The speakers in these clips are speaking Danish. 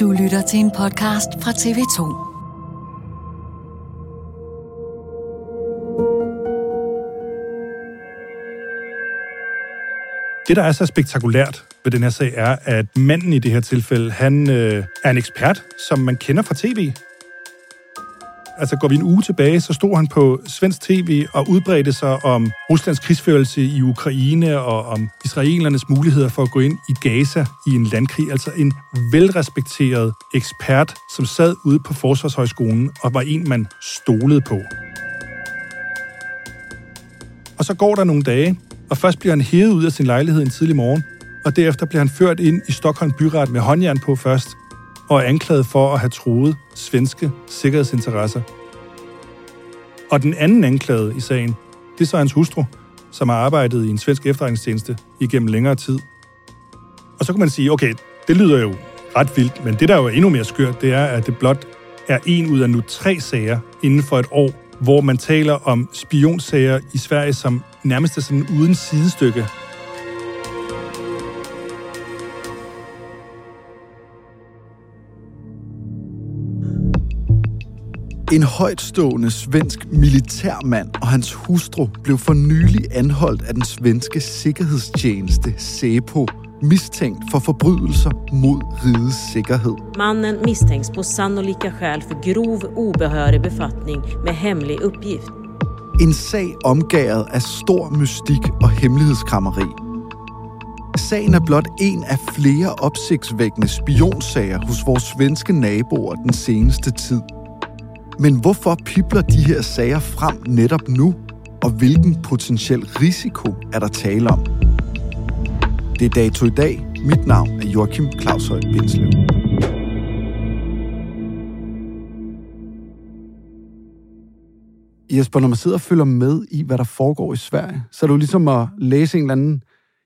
Du lytter til en podcast fra TV2. Det, der er så spektakulært ved den her sag, er, at manden i det her tilfælde, han øh, er en ekspert, som man kender fra tv. Altså går vi en uge tilbage, så stod han på svensk tv og udbredte sig om Ruslands krigsførelse i Ukraine og om israelernes muligheder for at gå ind i Gaza i en landkrig. Altså en velrespekteret ekspert, som sad ude på Forsvarshøjskolen og var en, man stolede på. Og så går der nogle dage, og først bliver han hævet ud af sin lejlighed en tidlig morgen, og derefter bliver han ført ind i Stockholm byret med håndjern på først, og er anklaget for at have truet svenske sikkerhedsinteresser. Og den anden anklagede i sagen, det er så hans hustru, som har arbejdet i en svensk efterretningstjeneste igennem længere tid. Og så kan man sige, okay, det lyder jo ret vildt, men det der jo er endnu mere skørt, det er, at det blot er en ud af nu tre sager inden for et år, hvor man taler om spionsager i Sverige, som nærmest er sådan uden sidestykke. En højtstående svensk militærmand og hans hustru blev for nylig anholdt af den svenske sikkerhedstjeneste SEPO, mistænkt for forbrydelser mod rigets sikkerhed. Mannen misstänks på sannolika skäl för grov obehörig befattning med hemlig uppgift. En sag omgæret af stor mystik og hemmelighedskrammeri. Sagen er blot en af flere opsigtsvækkende spionsager hos vores svenske naboer den seneste tid. Men hvorfor pipler de her sager frem netop nu? Og hvilken potentiel risiko er der tale om? Det er dato i dag. Mit navn er Joachim Claushøj Bindslev. Jesper, når man sidder og følger med i, hvad der foregår i Sverige, så er det jo ligesom at læse en eller anden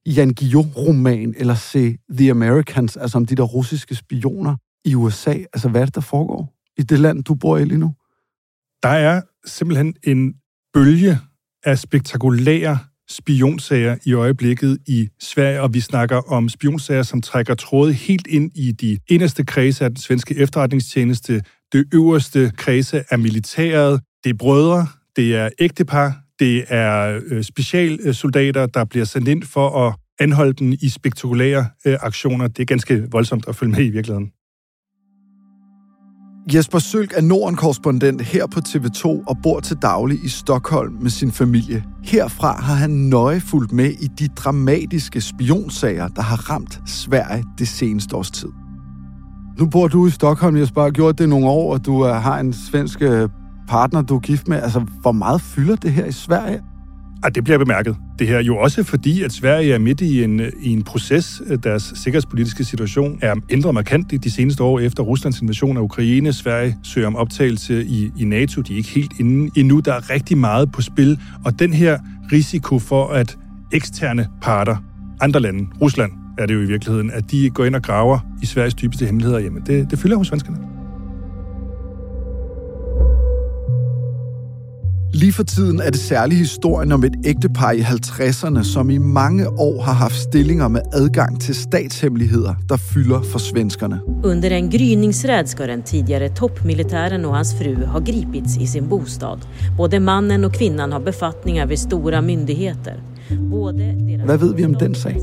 Jan Guillaume-roman, eller se The Americans, altså om de der russiske spioner i USA. Altså, hvad er det, der foregår i det land, du bor i lige nu? Der er simpelthen en bølge af spektakulære spionsager i øjeblikket i Sverige, og vi snakker om spionsager, som trækker tråde helt ind i de inderste kredse af den svenske efterretningstjeneste, det øverste kredse af militæret, det er brødre, det er ægtepar, det er øh, specialsoldater, der bliver sendt ind for at anholde dem i spektakulære øh, aktioner. Det er ganske voldsomt at følge med i virkeligheden. Jesper Sølk er Norden-korrespondent her på TV2 og bor til daglig i Stockholm med sin familie. Herfra har han nøje fulgt med i de dramatiske spionsager, der har ramt Sverige det seneste års tid. Nu bor du i Stockholm, Jesper, har gjort det nogle år, og du øh, har en svensk øh, partner, du er gift med. Altså, hvor meget fylder det her i Sverige? Og det bliver bemærket. Det her jo også fordi, at Sverige er midt i en, i en proces. Deres sikkerhedspolitiske situation er ændret markant i de seneste år efter Ruslands invasion af Ukraine. Sverige søger om optagelse i, i NATO. De er ikke helt inde endnu. Der er rigtig meget på spil. Og den her risiko for, at eksterne parter, andre lande, Rusland er det jo i virkeligheden, at de går ind og graver i Sveriges dybeste hemmeligheder. Jamen, det, det fylder hos svenskerne. Lige for tiden er det særlig historien om et ægtepar i 50'erne, som i mange år har haft stillinger med adgang til statshemmeligheder, der fylder for svenskerne. Under en gryningsräd ska den tidigare toppmilitären och hans fru ha gripits i sin bostad. Både mannen och kvinnan har befattningar vid stora myndigheter. Både Hvad ved vi om den sag?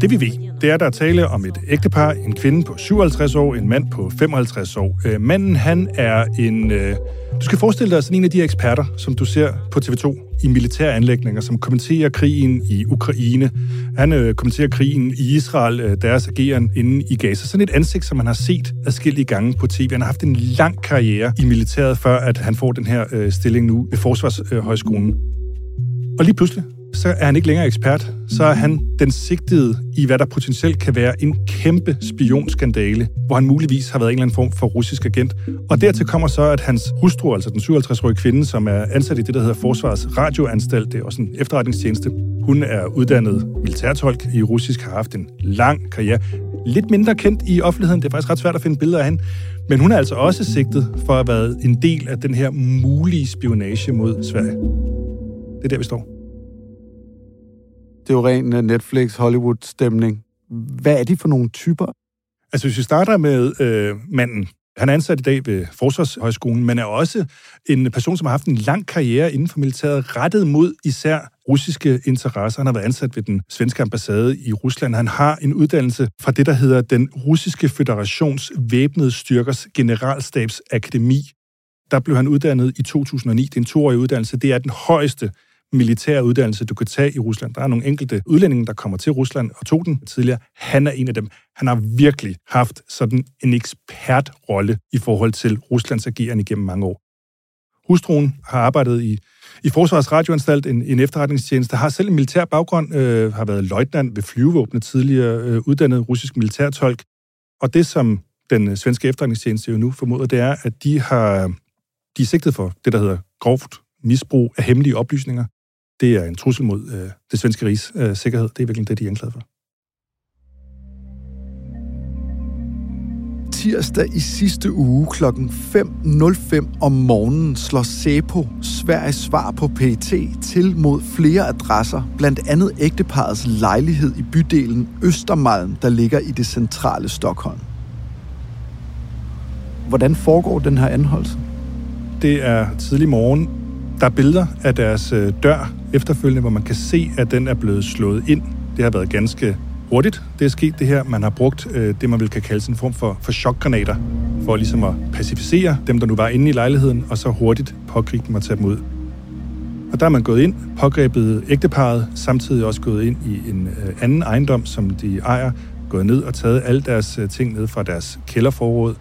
Det vi ved, det er, der er tale om et ægtepar, en kvinde på 57 år, en mand på 55 år. Øh, manden, han er en... Øh, du skal forestille dig sådan en af de her eksperter, som du ser på TV2 i militære anlægninger, som kommenterer krigen i Ukraine. Han øh, kommenterer krigen i Israel, øh, deres ageren inde i Gaza. Sådan et ansigt, som man har set adskillige gange på tv. Han har haft en lang karriere i militæret, før at han får den her øh, stilling nu ved Forsvarshøjskolen. Og lige pludselig, så er han ikke længere ekspert. Så er han den sigtede i, hvad der potentielt kan være en kæmpe spionskandale, hvor han muligvis har været en eller anden form for russisk agent. Og dertil kommer så, at hans hustru, altså den 57-årige kvinde, som er ansat i det, der hedder Forsvarets Radioanstalt, det er også en efterretningstjeneste, hun er uddannet militærtolk i russisk, har haft en lang karriere. Lidt mindre kendt i offentligheden, det er faktisk ret svært at finde billeder af hende, men hun er altså også sigtet for at have været en del af den her mulige spionage mod Sverige. Det er der, vi står. Det er jo ren øh, Netflix-Hollywood-stemning. Hvad er de for nogle typer? Altså, hvis vi starter med øh, manden. Han er ansat i dag ved Forsvarshøjskolen, men er også en person, som har haft en lang karriere inden for militæret, rettet mod især russiske interesser. Han har været ansat ved den svenske ambassade i Rusland. Han har en uddannelse fra det, der hedder den russiske federations væbnede styrkers generalstabsakademi. Der blev han uddannet i 2009. Det er en toårig uddannelse. Det er den højeste militære uddannelse, du kan tage i Rusland. Der er nogle enkelte udlændinge, der kommer til Rusland og tog den tidligere. Han er en af dem. Han har virkelig haft sådan en ekspertrolle i forhold til Ruslands agerende igennem mange år. Hustruen har arbejdet i, i Forsvarets Radioanstalt, en, en efterretningstjeneste, har selv en militær baggrund, øh, har været løjtnant ved flyvevåbnet tidligere, øh, uddannet russisk militærtolk. Og det, som den øh, svenske efterretningstjeneste jo nu formoder, det er, at de har de er sigtet for det, der hedder groft misbrug af hemmelige oplysninger det er en trussel mod øh, det svenske rigs øh, sikkerhed. Det er virkelig det, de er anklaget for. Tirsdag i sidste uge kl. 5.05 om morgenen slår SEPO, Sveriges svar på PET, til mod flere adresser, blandt andet ægteparets lejlighed i bydelen Østermalm, der ligger i det centrale Stockholm. Hvordan foregår den her anholdelse? Det er tidlig morgen. Der er billeder af deres øh, dør efterfølgende, hvor man kan se, at den er blevet slået ind. Det har været ganske hurtigt, det er sket det her. Man har brugt øh, det, man vil kan kalde en form for, for chokgranater, for ligesom at pacificere dem, der nu var inde i lejligheden, og så hurtigt pågribe dem og tage dem ud. Og der er man gået ind, pågrebet ægteparet, samtidig også gået ind i en øh, anden ejendom, som de ejer, gået ned og taget alle deres øh, ting ned fra deres kælderforråd,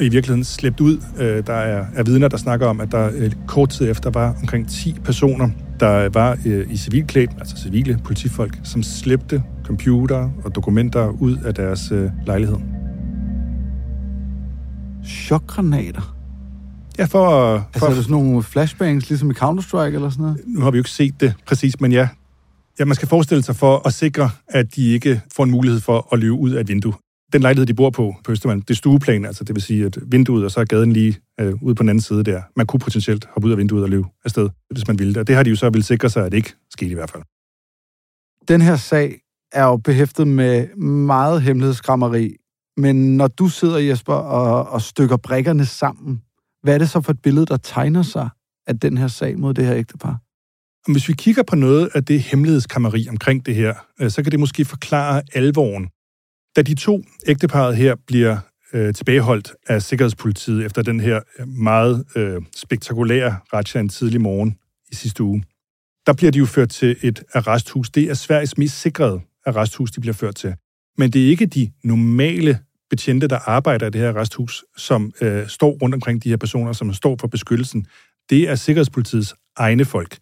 i virkeligheden slæbt ud. Øh, der er, er vidner, der snakker om, at der øh, kort tid efter var omkring 10 personer, der var øh, i civilklædt, altså civile politifolk, som slæbte computer og dokumenter ud af deres lejlighed. Chokgranater? Ja, for. Altså, er det sådan nogle flashbangs, ligesom i Counter-Strike eller sådan noget? Nu har vi jo ikke set det præcis, men ja. Ja, man skal forestille sig for at sikre, at de ikke får en mulighed for at løbe ud af et vindue den lejlighed, de bor på på Østermalm, det er stueplan, altså det vil sige, at vinduet, og så er gaden lige øh, ude på den anden side der. Man kunne potentielt hoppe ud af vinduet og løbe afsted, hvis man ville det. Og det har de jo så vil sikre sig, at det ikke skete i hvert fald. Den her sag er jo behæftet med meget hemmelighedskrammeri, men når du sidder, Jesper, og, og stykker brikkerne sammen, hvad er det så for et billede, der tegner sig af den her sag mod det her ægtepar? Hvis vi kigger på noget af det hemmelighedskrammeri omkring det her, øh, så kan det måske forklare alvoren da de to ægteparet her bliver øh, tilbageholdt af Sikkerhedspolitiet efter den her øh, meget øh, spektakulære retsja en tidlig morgen i sidste uge, der bliver de jo ført til et arresthus. Det er Sveriges mest sikrede arresthus, de bliver ført til. Men det er ikke de normale betjente, der arbejder i det her arresthus, som øh, står rundt omkring de her personer, som står for beskyttelsen. Det er Sikkerhedspolitiets egne folk.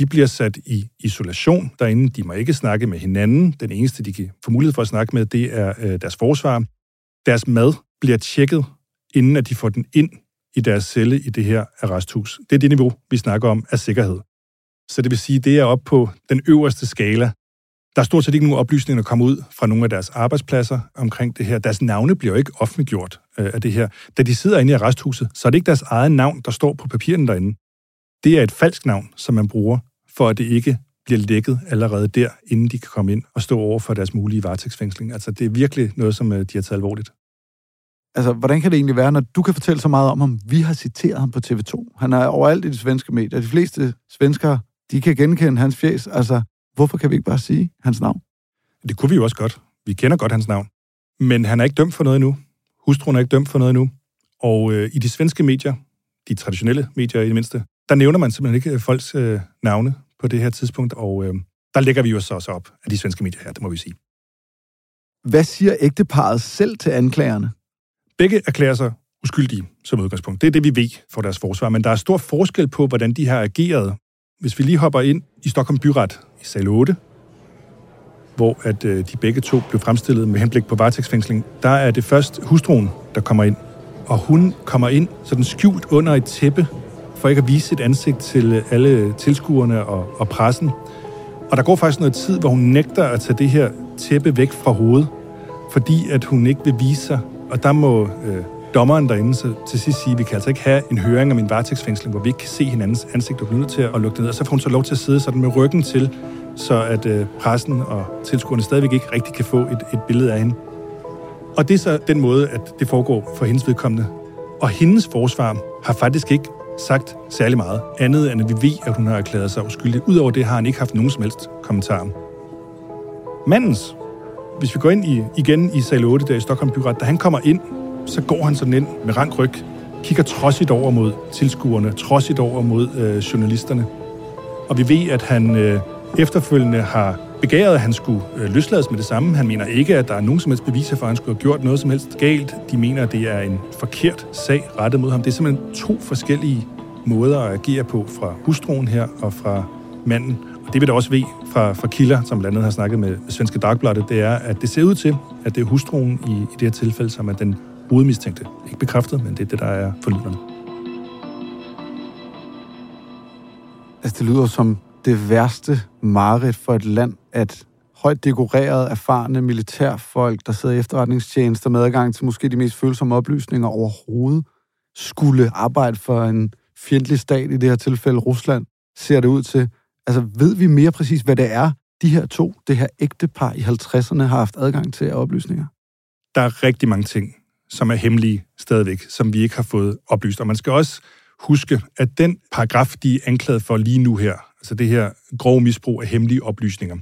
De bliver sat i isolation derinde. De må ikke snakke med hinanden. Den eneste, de kan få mulighed for at snakke med, det er øh, deres forsvar. Deres mad bliver tjekket, inden at de får den ind i deres celle i det her arresthus. Det er det niveau, vi snakker om af sikkerhed. Så det vil sige, det er op på den øverste skala. Der er stort set ikke nogen oplysninger, der kommer ud fra nogle af deres arbejdspladser omkring det her. Deres navne bliver jo ikke offentliggjort øh, af det her. Da de sidder inde i arresthuset, så er det ikke deres eget navn, der står på papirerne derinde. Det er et falsk navn, som man bruger, for at det ikke bliver lækket allerede der, inden de kan komme ind og stå over for deres mulige varetægtsfængsling. Altså, det er virkelig noget, som øh, de har taget alvorligt. Altså, hvordan kan det egentlig være, når du kan fortælle så meget om ham? Vi har citeret ham på TV2. Han er overalt i de svenske medier. De fleste svenskere, de kan genkende hans fjes. Altså, hvorfor kan vi ikke bare sige hans navn? Det kunne vi jo også godt. Vi kender godt hans navn. Men han er ikke dømt for noget endnu. Hustruen er ikke dømt for noget endnu. Og øh, i de svenske medier, de traditionelle medier i det mindste, der nævner man simpelthen ikke øh, folks øh, navne på det her tidspunkt, og øh, der lægger vi jo så også op af de svenske medier her, det må vi sige. Hvad siger ægteparet selv til anklagerne? Begge erklærer sig uskyldige som udgangspunkt. Det er det, vi ved for deres forsvar, men der er stor forskel på, hvordan de har ageret. Hvis vi lige hopper ind i Stockholm Byret i sal 8, hvor at øh, de begge to blev fremstillet med henblik på varetægtsfængsling, der er det først hustruen, der kommer ind. Og hun kommer ind sådan skjult under et tæppe, for ikke at vise sit ansigt til alle tilskuerne og, og pressen. Og der går faktisk noget tid, hvor hun nægter at tage det her tæppe væk fra hovedet, fordi at hun ikke vil vise sig. Og der må øh, dommeren derinde så til sidst sige, at vi kan altså ikke have en høring om en varetægtsfængsling, hvor vi ikke kan se hinandens ansigt og blive nødt til at lukke det ned. Og så får hun så lov til at sidde sådan med ryggen til, så at øh, pressen og tilskuerne stadigvæk ikke rigtig kan få et, et billede af hende. Og det er så den måde, at det foregår for hendes vedkommende. Og hendes forsvar har faktisk ikke sagt særlig meget, andet end at vi ved, at hun har erklæret sig uskyldig. Udover det har han ikke haft nogen som helst kommentar. Mandens, hvis vi går ind i, igen i sal 8 der i Stockholm Byret, da han kommer ind, så går han sådan ind med rank ryg, kigger trodsigt over mod tilskuerne, trodsigt over mod øh, journalisterne. Og vi ved, at han øh, efterfølgende har begæret, at han skulle øh, løslades med det samme. Han mener ikke, at der er nogen som helst beviser for, at han skulle have gjort noget som helst galt. De mener, at det er en forkert sag rettet mod ham. Det er simpelthen to forskellige måder at agere på fra hustruen her og fra manden. Og det vi da også ved fra, fra kilder, som blandt andet har snakket med, med Svenske Dagbladet, det er, at det ser ud til, at det er hustruen i, i det her tilfælde, som er den hovedmistænkte. Ikke bekræftet, men det er det, der er forlydende. Altså, det lyder som det værste mareridt for et land, at højt dekoreret, erfarne militærfolk, der sidder i efterretningstjenester med adgang til måske de mest følsomme oplysninger overhovedet, skulle arbejde for en fjendtlig stat, i det her tilfælde Rusland, ser det ud til. Altså, ved vi mere præcis, hvad det er, de her to, det her ægtepar i 50'erne har haft adgang til af oplysninger? Der er rigtig mange ting, som er hemmelige stadigvæk, som vi ikke har fået oplyst. Og man skal også huske, at den paragraf, de er anklaget for lige nu her, altså det her grove misbrug af hemmelige oplysninger,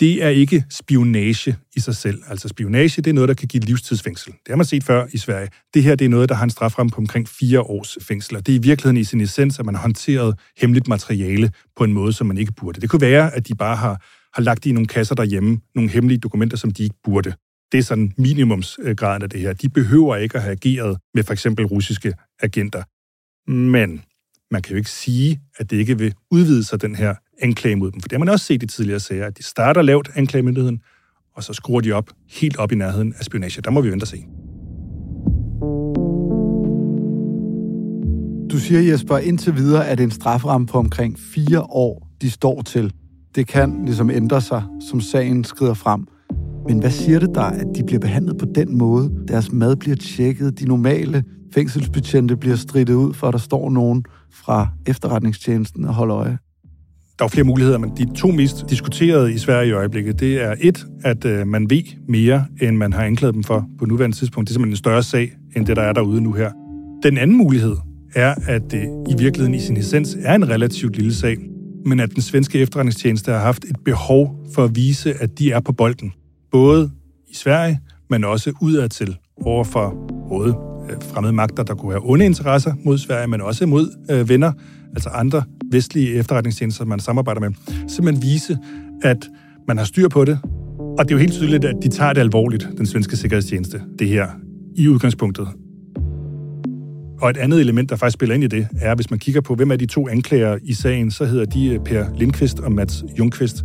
det er ikke spionage i sig selv. Altså spionage, det er noget, der kan give livstidsfængsel. Det har man set før i Sverige. Det her, det er noget, der har en straframme på omkring fire års fængsel. Og det er i virkeligheden i sin essens, at man har håndteret hemmeligt materiale på en måde, som man ikke burde. Det kunne være, at de bare har, har lagt i nogle kasser derhjemme, nogle hemmelige dokumenter, som de ikke burde. Det er sådan minimumsgraden af det her. De behøver ikke at have ageret med for eksempel russiske agenter. Men man kan jo ikke sige, at det ikke vil udvide sig den her anklage mod dem. For det har man også set i tidligere sager, at de starter lavt anklagemyndigheden, og så skruer de op helt op i nærheden af spionage. Der må vi vente og se. Du siger, Jesper, indtil videre er det en strafferamme på omkring fire år, de står til. Det kan ligesom ændre sig, som sagen skrider frem. Men hvad siger det der, at de bliver behandlet på den måde? Deres mad bliver tjekket, de normale fængselsbetjente bliver stridtet ud, for at der står nogen fra efterretningstjenesten og holder øje. Der er flere muligheder, men de to mest diskuterede i Sverige i øjeblikket, det er et, at øh, man ved mere, end man har anklaget dem for på nuværende tidspunkt. Det er simpelthen en større sag, end det, der er derude nu her. Den anden mulighed er, at det i virkeligheden i sin essens er en relativt lille sag, men at den svenske efterretningstjeneste har haft et behov for at vise, at de er på bolden. Både i Sverige, men også udadtil over for både Øh, fremmede magter, der kunne have onde interesser mod Sverige, men også mod øh, venner, altså andre vestlige efterretningstjenester, man samarbejder med. Simpelthen vise, at man har styr på det. Og det er jo helt tydeligt, at de tager det alvorligt, den svenske sikkerhedstjeneste, det her, i udgangspunktet. Og et andet element, der faktisk spiller ind i det, er, hvis man kigger på, hvem er de to anklager i sagen, så hedder de øh, Per Lindqvist og Mats Jungqvist.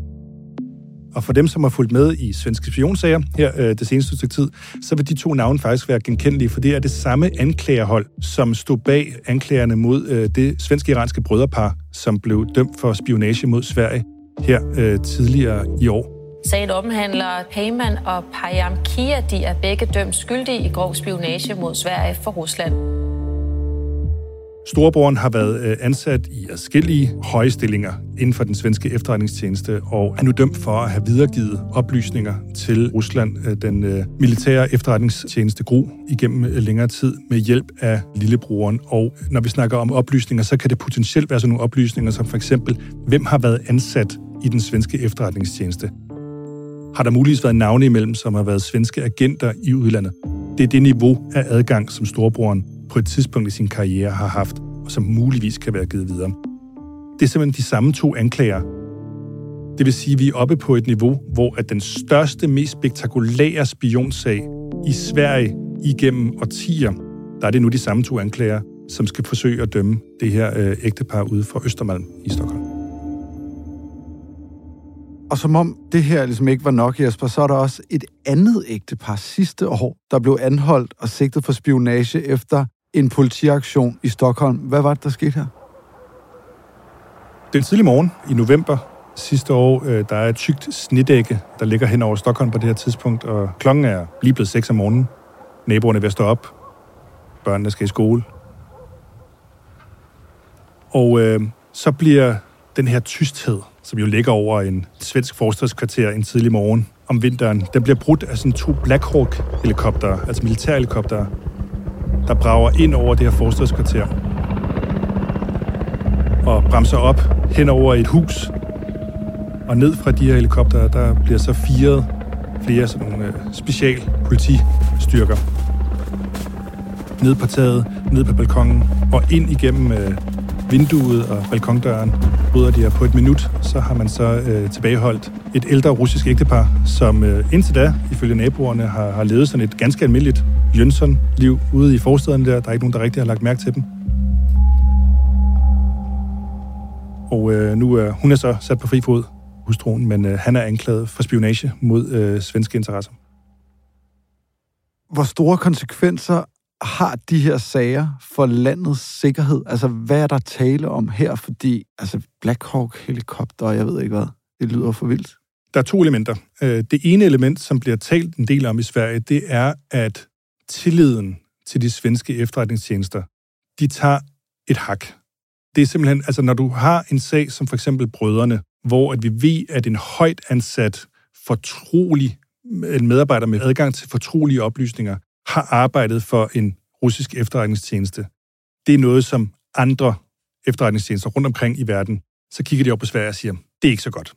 Og for dem, som har fulgt med i svenske spionsager her øh, det seneste stykke tid, så vil de to navne faktisk være genkendelige, for det er det samme anklagerhold, som stod bag anklagerne mod øh, det svenske-iranske brødrepar, som blev dømt for spionage mod Sverige her øh, tidligere i år. Sagen omhandler Payman og Payam Kia. De er begge dømt skyldige i grov spionage mod Sverige for Rusland. Storebroren har været øh, ansat i forskellige høje stillinger inden for den svenske efterretningstjeneste, og er nu dømt for at have videregivet oplysninger til Rusland, øh, den øh, militære efterretningstjeneste GRU, igennem længere tid med hjælp af lillebroren. Og når vi snakker om oplysninger, så kan det potentielt være sådan nogle oplysninger som for eksempel, hvem har været ansat i den svenske efterretningstjeneste? Har der muligvis været navne imellem, som har været svenske agenter i udlandet? Det er det niveau af adgang, som storebroren på et tidspunkt i sin karriere har haft, og som muligvis kan være givet videre. Det er simpelthen de samme to anklager. Det vil sige, at vi er oppe på et niveau, hvor at den største, mest spektakulære spionsag i Sverige igennem årtier, der er det nu de samme to anklager, som skal forsøge at dømme det her øh, ægtepar ude for Østermalm i Stockholm. Og som om det her ligesom ikke var nok, Jesper, så er der også et andet ægtepar sidste år, der blev anholdt og sigtet for spionage efter en politiaktion i Stockholm. Hvad var det, der skete her? Den tidlige morgen i november sidste år, øh, der er et tykt snedække, der ligger hen over Stockholm på det her tidspunkt, og klokken er lige blevet 6 om morgenen. Naboerne er ved at stå op. Børnene skal i skole. Og øh, så bliver den her tysthed, som jo ligger over en svensk forstadskvarter en tidlig morgen om vinteren, den bliver brudt af sådan to Black Hawk-helikopter, altså militærhelikopter, der brager ind over det her forstadskvarter og bremser op hen over et hus. Og ned fra de her helikopter, der bliver så firet flere sådan nogle øh, special politistyrker. Ned på taget, ned på balkongen og ind igennem øh, vinduet og balkondøren bryder de her på et minut, så har man så øh, tilbageholdt et ældre russisk ægtepar, som øh, indtil da, ifølge naboerne, har, har levet sådan et ganske almindeligt Jønsson-liv ude i forstaden der. Der er ikke nogen, der rigtig har lagt mærke til dem. Og øh, nu er hun er så sat på fri fod, hustruen, men øh, han er anklaget for spionage mod øh, svenske interesser. Hvor store konsekvenser har de her sager for landets sikkerhed? Altså, hvad er der tale om her? Fordi, altså, Black Hawk helikopter, jeg ved ikke hvad, det lyder for vildt. Der er to elementer. Øh, det ene element, som bliver talt en del om i Sverige, det er, at tilliden til de svenske efterretningstjenester, de tager et hak. Det er simpelthen, altså når du har en sag som for eksempel Brødrene, hvor at vi ved, at en højt ansat, fortrolig, en medarbejder med adgang til fortrolige oplysninger, har arbejdet for en russisk efterretningstjeneste. Det er noget, som andre efterretningstjenester rundt omkring i verden, så kigger de op på Sverige og siger, det er ikke så godt.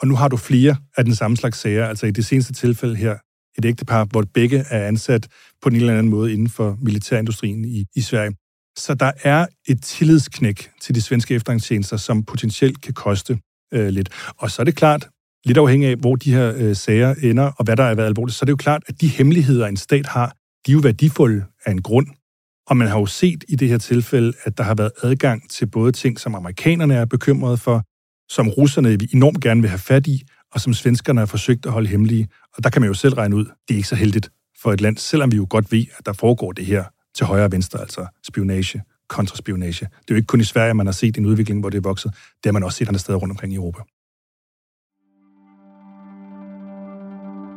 Og nu har du flere af den samme slags sager, altså i det seneste tilfælde her, et ægtepar, hvor begge er ansat på en eller anden måde inden for militærindustrien i, i Sverige. Så der er et tillidsknæk til de svenske efterretningstjenester, som potentielt kan koste øh, lidt. Og så er det klart, lidt afhængig af, hvor de her øh, sager ender, og hvad der er været alvorligt, så er det jo klart, at de hemmeligheder, en stat har, de er jo værdifulde af en grund. Og man har jo set i det her tilfælde, at der har været adgang til både ting, som amerikanerne er bekymrede for, som russerne enormt gerne vil have fat i, og som svenskerne har forsøgt at holde hemmelige. Og der kan man jo selv regne ud, det er ikke så heldigt for et land, selvom vi jo godt ved, at der foregår det her til højre og venstre, altså spionage, kontraspionage. Det er jo ikke kun i Sverige, man har set en udvikling, hvor det er vokset. Det har man også set andre steder rundt omkring i Europa.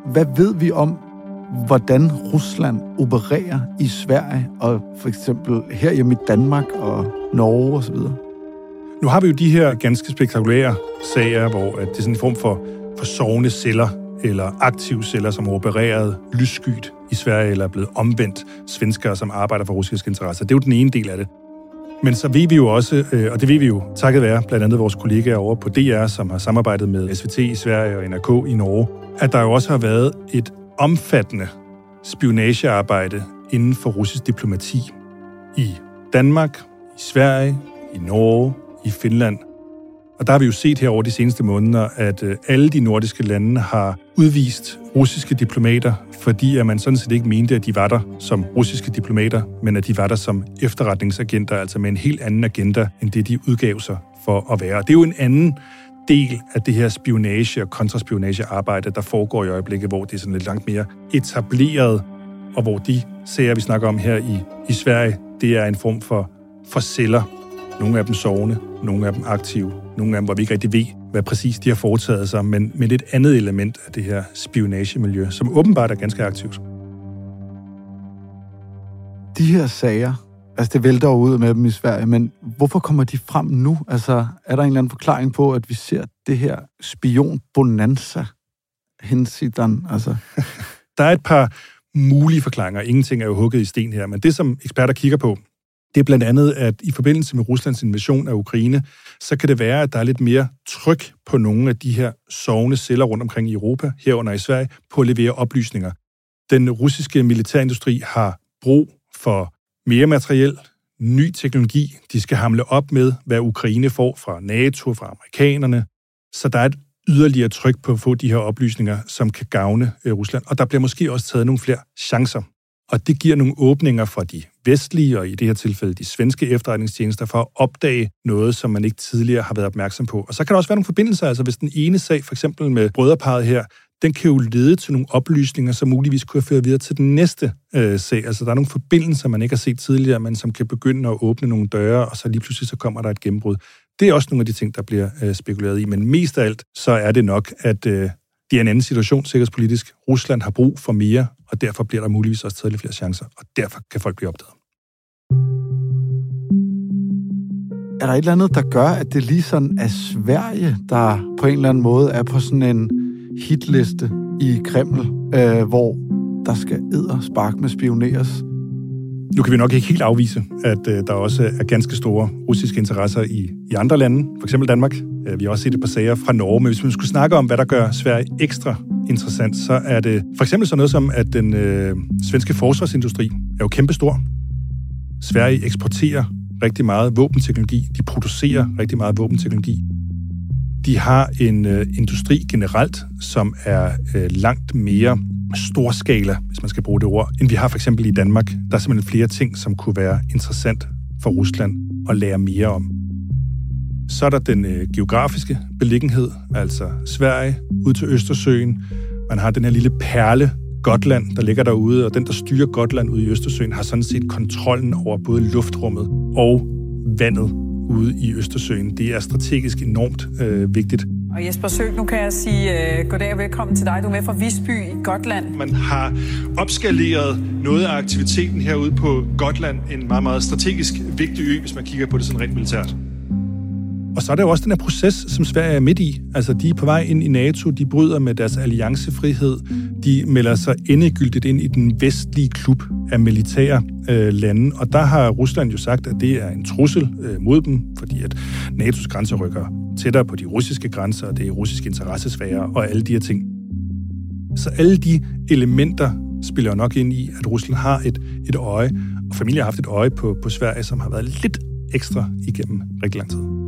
Hvad ved vi om, hvordan Rusland opererer i Sverige og for eksempel her i Danmark og Norge osv.? Nu har vi jo de her ganske spektakulære sager, hvor at det er sådan en form for, for sovende celler eller aktive celler, som har opereret lysskyt i Sverige, eller er blevet omvendt svenskere, som arbejder for russiske interesser. Det er jo den ene del af det. Men så ved vi jo også, øh, og det ved vi jo takket være blandt andet vores kollegaer over på DR, som har samarbejdet med SVT i Sverige og NRK i Norge, at der jo også har været et omfattende spionagearbejde inden for russisk diplomati i Danmark, i Sverige, i Norge, i Finland. Og der har vi jo set her over de seneste måneder, at øh, alle de nordiske lande har udvist russiske diplomater, fordi at man sådan set ikke mente, at de var der som russiske diplomater, men at de var der som efterretningsagenter, altså med en helt anden agenda, end det de udgav sig for at være. Det er jo en anden del af det her spionage- og kontraspionagearbejde, der foregår i øjeblikket, hvor det er sådan lidt langt mere etableret, og hvor de sager, vi snakker om her i, i Sverige, det er en form for, for celler, nogle af dem sovende, nogle af dem aktive, nogle af dem, hvor vi ikke rigtig ved, hvad præcis de har foretaget sig, men med et andet element af det her spionagemiljø, som åbenbart er ganske aktivt. De her sager, altså det vælter jo ud med dem i Sverige, men hvorfor kommer de frem nu? Altså, er der en eller anden forklaring på, at vi ser det her spion-bonanza hensidan? Altså. der er et par mulige forklaringer. Ingenting er jo hugget i sten her, men det, som eksperter kigger på, det er blandt andet, at i forbindelse med Ruslands invasion af Ukraine, så kan det være, at der er lidt mere tryk på nogle af de her sovende celler rundt omkring i Europa, herunder i Sverige, på at levere oplysninger. Den russiske militærindustri har brug for mere materiel, ny teknologi. De skal hamle op med, hvad Ukraine får fra NATO, fra amerikanerne. Så der er et yderligere tryk på at få de her oplysninger, som kan gavne øh, Rusland. Og der bliver måske også taget nogle flere chancer. Og det giver nogle åbninger for de vestlige, og i det her tilfælde de svenske efterretningstjenester, for at opdage noget, som man ikke tidligere har været opmærksom på. Og så kan der også være nogle forbindelser, altså hvis den ene sag, for eksempel med brødreparet her, den kan jo lede til nogle oplysninger, som muligvis kunne føre videre til den næste øh, sag. Altså der er nogle forbindelser, man ikke har set tidligere, men som kan begynde at åbne nogle døre, og så lige pludselig så kommer der et gennembrud. Det er også nogle af de ting, der bliver øh, spekuleret i. Men mest af alt, så er det nok, at øh, det er en anden situation sikkerhedspolitisk. Rusland har brug for mere, og derfor bliver der muligvis også taget lidt flere chancer, og derfor kan folk blive opdaget. Er der et eller andet, der gør, at det lige sådan er Sverige, der på en eller anden måde er på sådan en hitliste i Kreml, øh, hvor der skal æder spark med spioneres? Nu kan vi nok ikke helt afvise, at øh, der også er ganske store russiske interesser i, i andre lande, for eksempel Danmark. Øh, vi har også set et par sager fra Norge, men hvis man skulle snakke om, hvad der gør Sverige ekstra interessant, så er det for eksempel sådan noget som, at den øh, svenske forsvarsindustri er jo kæmpestor. Sverige eksporterer rigtig meget våbenteknologi. De producerer rigtig meget våbenteknologi. De har en øh, industri generelt, som er øh, langt mere storskala, hvis man skal bruge det ord, end vi har for eksempel i Danmark. Der er simpelthen flere ting, som kunne være interessant for Rusland at lære mere om. Så er der den øh, geografiske beliggenhed, altså Sverige ud til Østersøen. Man har den her lille perle, Gotland, der ligger derude, og den, der styrer Gotland ude i Østersøen, har sådan set kontrollen over både luftrummet og vandet ude i Østersøen. Det er strategisk enormt øh, vigtigt. Og Jesper Søg, nu kan jeg sige uh, goddag og velkommen til dig. Du er med fra Visby i Gotland. Man har opskaleret noget af aktiviteten herude på Gotland, en meget, meget strategisk vigtig ø, hvis man kigger på det sådan rent militært. Og så er der jo også den her proces, som Sverige er midt i. Altså, de er på vej ind i NATO, de bryder med deres alliancefrihed, de melder sig endegyldigt ind i den vestlige klub af militære øh, lande, og der har Rusland jo sagt, at det er en trussel øh, mod dem, fordi at NATO's grænser rykker tættere på de russiske grænser, og det er russiske interessesfære og alle de her ting. Så alle de elementer spiller nok ind i, at Rusland har et, et øje, og familien har haft et øje på, på Sverige, som har været lidt ekstra igennem rigtig lang tid.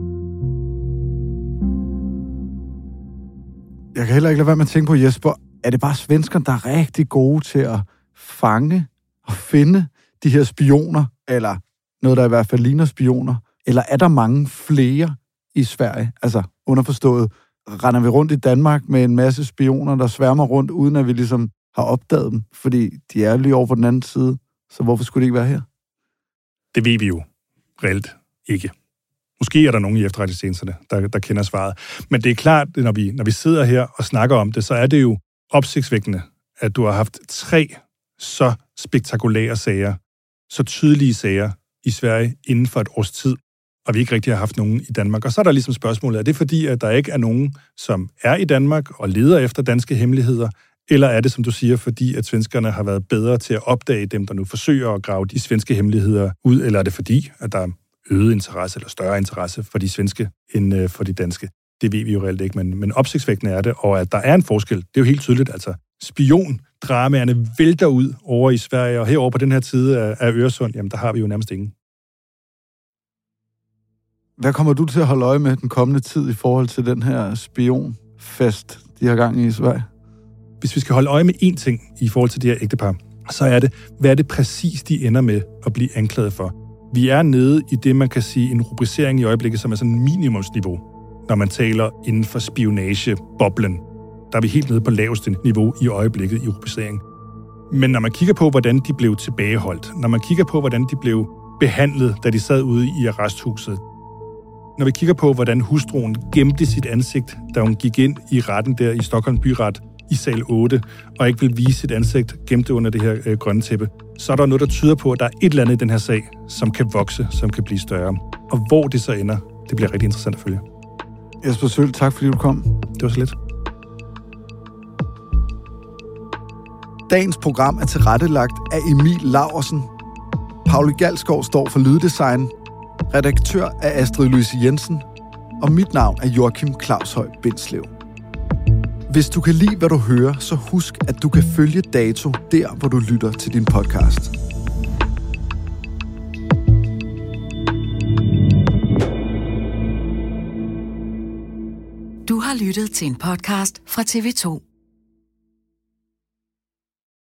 Jeg kan heller ikke lade være med at tænke på, Jesper, er det bare svenskerne, der er rigtig gode til at fange og finde de her spioner, eller noget, der i hvert fald ligner spioner? Eller er der mange flere i Sverige? Altså, underforstået, render vi rundt i Danmark med en masse spioner, der sværmer rundt, uden at vi ligesom har opdaget dem? Fordi de er lige over på den anden side, så hvorfor skulle de ikke være her? Det ved vi jo reelt ikke. Måske er der nogen i efterretningstjenesterne, der, der kender svaret. Men det er klart, at når vi, når vi sidder her og snakker om det, så er det jo opsigtsvækkende, at du har haft tre så spektakulære sager, så tydelige sager i Sverige inden for et års tid, og vi ikke rigtig har haft nogen i Danmark. Og så er der ligesom spørgsmålet, er det fordi, at der ikke er nogen, som er i Danmark og leder efter danske hemmeligheder, eller er det, som du siger, fordi at svenskerne har været bedre til at opdage dem, der nu forsøger at grave de svenske hemmeligheder ud, eller er det fordi, at der øget interesse eller større interesse for de svenske end øh, for de danske? Det ved vi jo reelt ikke, men, men opsigtsvækkende er det, og at der er en forskel, det er jo helt tydeligt. Altså, spiondramaerne vælter ud over i Sverige, og herover på den her side af, af Øresund, jamen der har vi jo nærmest ingen. Hvad kommer du til at holde øje med den kommende tid i forhold til den her spionfest, de har gang i i Sverige? Hvis vi skal holde øje med én ting i forhold til det her ægtepar, så er det, hvad er det præcis, de ender med at blive anklaget for? Vi er nede i det, man kan sige, en rubricering i øjeblikket, som er sådan minimumsniveau, når man taler inden for spionageboblen. Der er vi helt nede på laveste niveau i øjeblikket i rubricering. Men når man kigger på, hvordan de blev tilbageholdt, når man kigger på, hvordan de blev behandlet, da de sad ude i arresthuset, Når vi kigger på, hvordan hustruen gemte sit ansigt, da hun gik ind i retten der i Stockholm Byret i sal 8, og ikke vil vise sit ansigt gemt under det her øh, grønne tæppe, så er der noget, der tyder på, at der er et eller andet i den her sag, som kan vokse, som kan blive større. Og hvor det så ender, det bliver rigtig interessant at følge. Jesper Søl, tak fordi du kom. Det var så lidt. Dagens program er tilrettelagt af Emil Laversen. Pauli Galskov står for Lyddesign. Redaktør er Astrid Louise Jensen. Og mit navn er Joachim Claushøj Bindslev. Hvis du kan lide, hvad du hører, så husk, at du kan følge Dato der, hvor du lytter til din podcast. Du har lyttet til en podcast fra TV2.